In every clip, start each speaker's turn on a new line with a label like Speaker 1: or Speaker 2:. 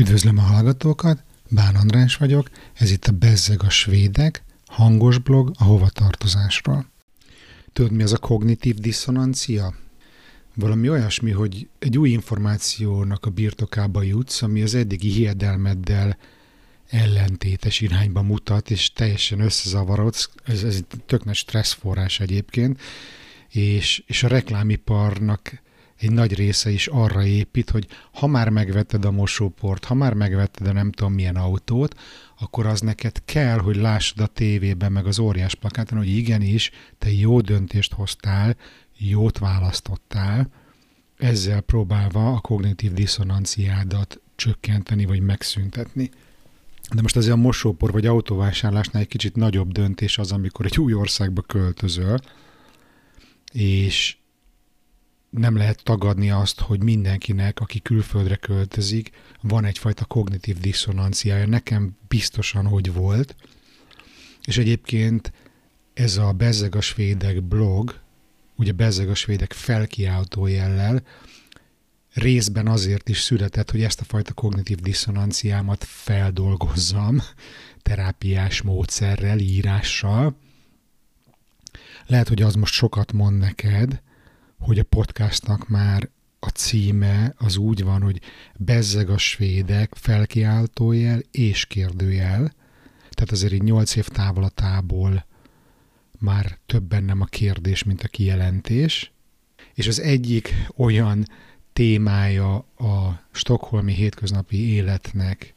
Speaker 1: Üdvözlöm a hallgatókat, Bán András vagyok, ez itt a Bezzeg a Svédek, hangos blog a hovatartozásról. Tudod, mi az a kognitív diszonancia? Valami olyasmi, hogy egy új információnak a birtokába jutsz, ami az eddigi hiedelmeddel ellentétes irányba mutat, és teljesen összezavarodsz. Ez, ez egy tök nagy stresszforrás egyébként, és, és a reklámiparnak egy nagy része is arra épít, hogy ha már megvetted a mosóport, ha már megvetted a nem tudom milyen autót, akkor az neked kell, hogy lássad a tévében, meg az óriás plakáton, hogy igenis, te jó döntést hoztál, jót választottál, ezzel próbálva a kognitív diszonanciádat csökkenteni vagy megszüntetni. De most azért a mosópor vagy autóvásárlásnál egy kicsit nagyobb döntés az, amikor egy új országba költözöl, és nem lehet tagadni azt, hogy mindenkinek, aki külföldre költözik, van egyfajta kognitív diszonanciája. Nekem biztosan, hogy volt. És egyébként ez a Bezzeg a Svédek blog, ugye Bezzeg a Svédek felkiáltó jellel, részben azért is született, hogy ezt a fajta kognitív diszonanciámat feldolgozzam terápiás módszerrel, írással. Lehet, hogy az most sokat mond neked, hogy a podcastnak már a címe az úgy van, hogy Bezzeg a svédek, felkiáltójel és kérdőjel. Tehát azért így nyolc év távlatából már több bennem a kérdés, mint a kijelentés. És az egyik olyan témája a stokholmi hétköznapi életnek,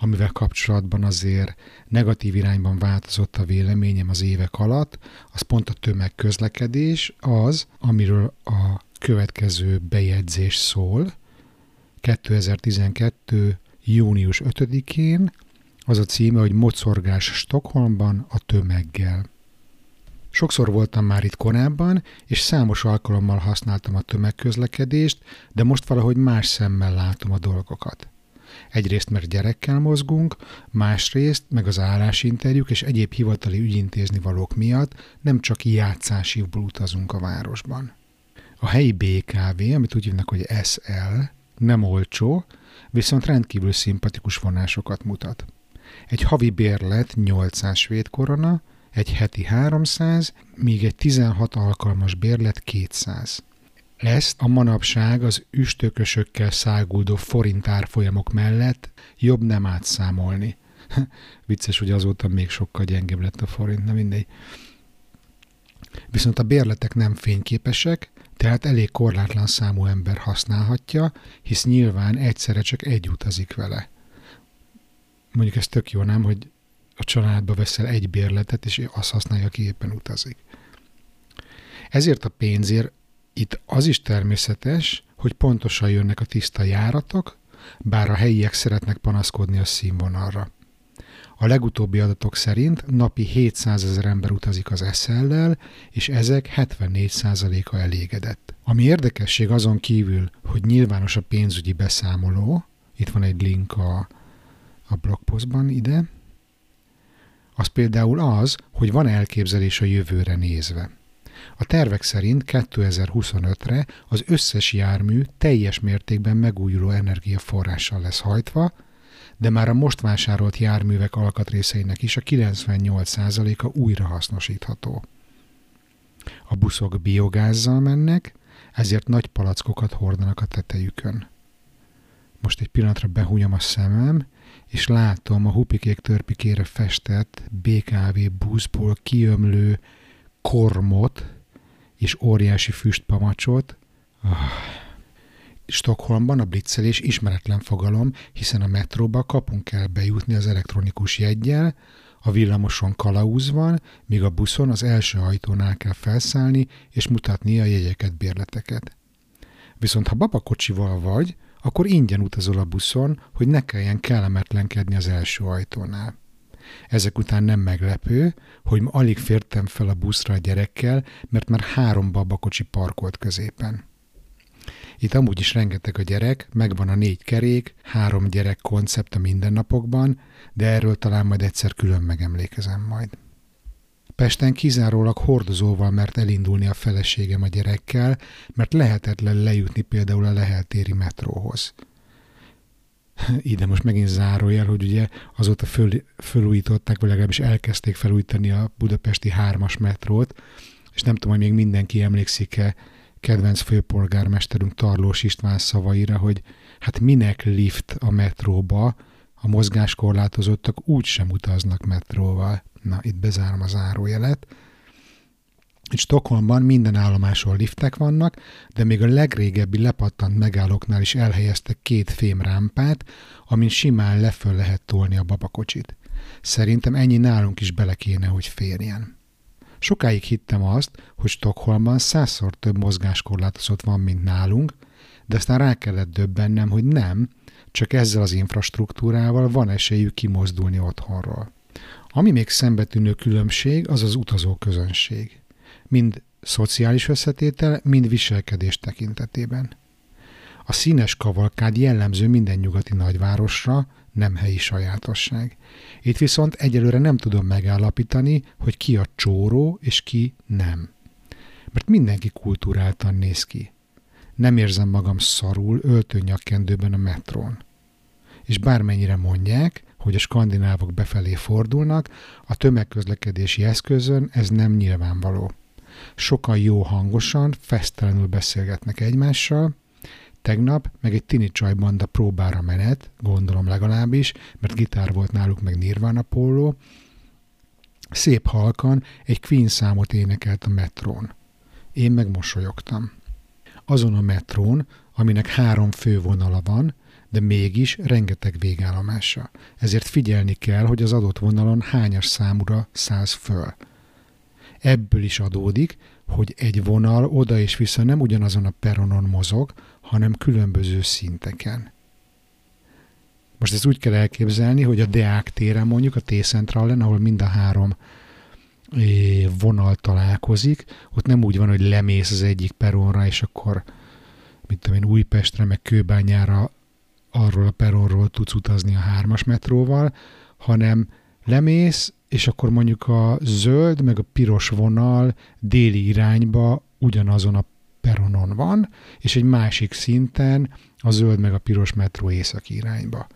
Speaker 1: amivel kapcsolatban azért negatív irányban változott a véleményem az évek alatt, az pont a tömegközlekedés, az, amiről a következő bejegyzés szól. 2012. június 5-én az a címe, hogy Mocorgás Stockholmban a tömeggel. Sokszor voltam már itt korábban, és számos alkalommal használtam a tömegközlekedést, de most valahogy más szemmel látom a dolgokat. Egyrészt, mert gyerekkel mozgunk, másrészt, meg az állásinterjúk és egyéb hivatali ügyintézni valók miatt nem csak játszásívból utazunk a városban. A helyi BKV, amit úgy hívnak, hogy SL, nem olcsó, viszont rendkívül szimpatikus vonásokat mutat. Egy havi bérlet 800 svéd korona, egy heti 300, míg egy 16 alkalmas bérlet 200. Ezt a manapság az üstökösökkel száguldó forint árfolyamok mellett jobb nem átszámolni. Vicces, hogy azóta még sokkal gyengébb lett a forint, nem mindegy. Viszont a bérletek nem fényképesek, tehát elég korlátlan számú ember használhatja, hisz nyilván egyszerre csak egy utazik vele. Mondjuk ez tök jó, nem, hogy a családba veszel egy bérletet, és azt használja, aki éppen utazik. Ezért a pénzért itt az is természetes, hogy pontosan jönnek a tiszta járatok, bár a helyiek szeretnek panaszkodni a színvonalra. A legutóbbi adatok szerint napi 700 ezer ember utazik az SL-lel, és ezek 74%-a elégedett. Ami érdekesség azon kívül, hogy nyilvános a pénzügyi beszámoló, itt van egy link a, a blogpostban ide, az például az, hogy van elképzelés a jövőre nézve. A tervek szerint 2025-re az összes jármű teljes mértékben megújuló energiaforrással lesz hajtva, de már a most vásárolt járművek alkatrészeinek is a 98%-a újrahasznosítható. A buszok biogázzal mennek, ezért nagy palackokat hordanak a tetejükön. Most egy pillanatra behúnyom a szemem, és látom a hupikék törpikére festett BKV buszból kiömlő kormot, és óriási füstpamacsot. Stockholmban a blitzelés ismeretlen fogalom, hiszen a metróba kapunk kell bejutni az elektronikus jeggyel, a villamoson kalauz van, míg a buszon az első ajtónál kell felszállni és mutatni a jegyeket, bérleteket. Viszont ha babakocsival vagy, akkor ingyen utazol a buszon, hogy ne kelljen kellemetlenkedni az első ajtónál. Ezek után nem meglepő, hogy ma alig fértem fel a buszra a gyerekkel, mert már három babakocsi parkolt középen. Itt amúgy is rengeteg a gyerek, megvan a négy kerék, három gyerek koncept a mindennapokban, de erről talán majd egyszer külön megemlékezem majd. Pesten kizárólag hordozóval mert elindulni a feleségem a gyerekkel, mert lehetetlen lejutni például a leheltéri metróhoz. ide most megint zárójel, hogy ugye azóta föl, fölújították, vagy legalábbis elkezdték felújítani a budapesti hármas metrót, és nem tudom, hogy még mindenki emlékszik-e kedvenc főpolgármesterünk Tarlós István szavaira, hogy hát minek lift a metróba, a mozgáskorlátozottak úgy sem utaznak metróval. Na, itt bezárom a zárójelet. Itt Stockholmban minden állomáson liftek vannak, de még a legrégebbi lepattant megállóknál is elhelyeztek két fémrámpát, amin simán leföl lehet tolni a babakocsit. Szerintem ennyi nálunk is bele kéne, hogy férjen. Sokáig hittem azt, hogy Stockholmban százszor több mozgáskorlátozott van, mint nálunk, de aztán rá kellett döbbennem, hogy nem, csak ezzel az infrastruktúrával van esélyük kimozdulni otthonról. Ami még szembetűnő különbség, az az utazó közönség. Mind szociális összetétel, mind viselkedés tekintetében. A színes kavalkád jellemző minden nyugati nagyvárosra, nem helyi sajátosság. Itt viszont egyelőre nem tudom megállapítani, hogy ki a csóró és ki nem. Mert mindenki kultúráltan néz ki. Nem érzem magam szarul öltőnyakkendőben a metrón. És bármennyire mondják, hogy a skandinávok befelé fordulnak, a tömegközlekedési eszközön ez nem nyilvánvaló. Sokan jó hangosan, fesztelenül beszélgetnek egymással, Tegnap meg egy tini csajbanda próbára menet, gondolom legalábbis, mert gitár volt náluk meg Nirvana póló, szép halkan egy Queen számot énekelt a metrón. Én meg mosolyogtam. Azon a metrón, aminek három fővonala van, de mégis rengeteg végállomása. Ezért figyelni kell, hogy az adott vonalon hányas számúra száz föl. Ebből is adódik, hogy egy vonal oda és vissza nem ugyanazon a peronon mozog, hanem különböző szinteken. Most ezt úgy kell elképzelni, hogy a Deák téren mondjuk, a T-Centralen, ahol mind a három vonal találkozik, ott nem úgy van, hogy lemész az egyik peronra, és akkor, mint tudom én, Újpestre, meg Kőbányára arról a peronról tudsz utazni a hármas metróval, hanem lemész, és akkor mondjuk a zöld meg a piros vonal déli irányba ugyanazon a peronon van, és egy másik szinten a zöld meg a piros metró északi irányba.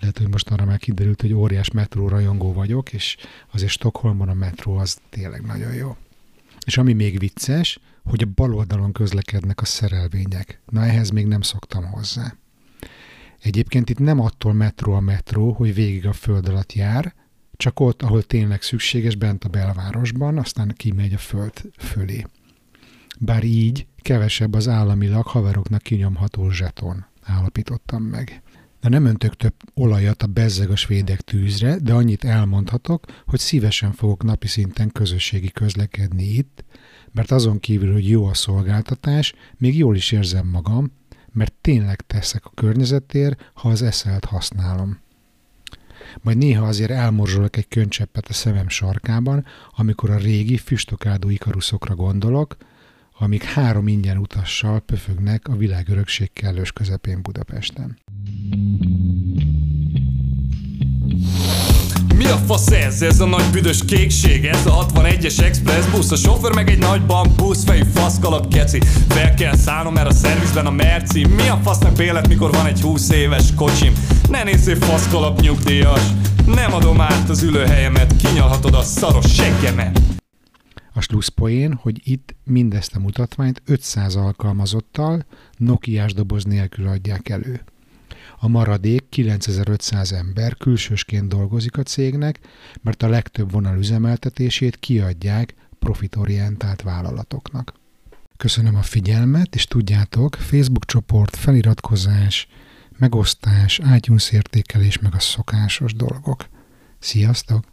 Speaker 1: Lehet, hogy most arra már kiderült, hogy óriás metró rajongó vagyok, és azért Stockholmban a metró az tényleg nagyon jó. És ami még vicces, hogy a bal oldalon közlekednek a szerelvények. Na ehhez még nem szoktam hozzá. Egyébként itt nem attól metró a metró, hogy végig a föld alatt jár, csak ott, ahol tényleg szükséges, bent a belvárosban, aztán kimegy a föld fölé. Bár így kevesebb az államilag haveroknak kinyomható zseton, állapítottam meg. De nem öntök több olajat a bezzeg a svédek tűzre, de annyit elmondhatok, hogy szívesen fogok napi szinten közösségi közlekedni itt, mert azon kívül, hogy jó a szolgáltatás, még jól is érzem magam, mert tényleg teszek a környezetért, ha az eszelt használom. Majd néha azért elmorzsolok egy könycseppet a szemem sarkában, amikor a régi füstokádó ikaruszokra gondolok, amik három ingyen utassal pöfögnek a világörökség kellős közepén Budapesten.
Speaker 2: A fasz ez? Ez a nagy büdös kékség Ez a 61-es express busz. A sofőr meg egy nagy bambusz Fejű faszkalap keci Fel kell szállnom mert a szervizben a merci. Mi a fasznak bélet mikor van egy 20 éves kocsim? Ne nézzél faszkalap nyugdíjas. Nem adom át az ülőhelyemet Kinyalhatod a szaros seggemet.
Speaker 1: A slusszpoén, hogy itt mindezt a mutatványt 500 alkalmazottal Nokiás doboz nélkül adják elő. A maradék 9500 ember külsősként dolgozik a cégnek, mert a legtöbb vonal üzemeltetését kiadják profitorientált vállalatoknak. Köszönöm a figyelmet, és tudjátok, Facebook csoport, feliratkozás, megosztás, iTunes értékelés, meg a szokásos dolgok. Sziasztok!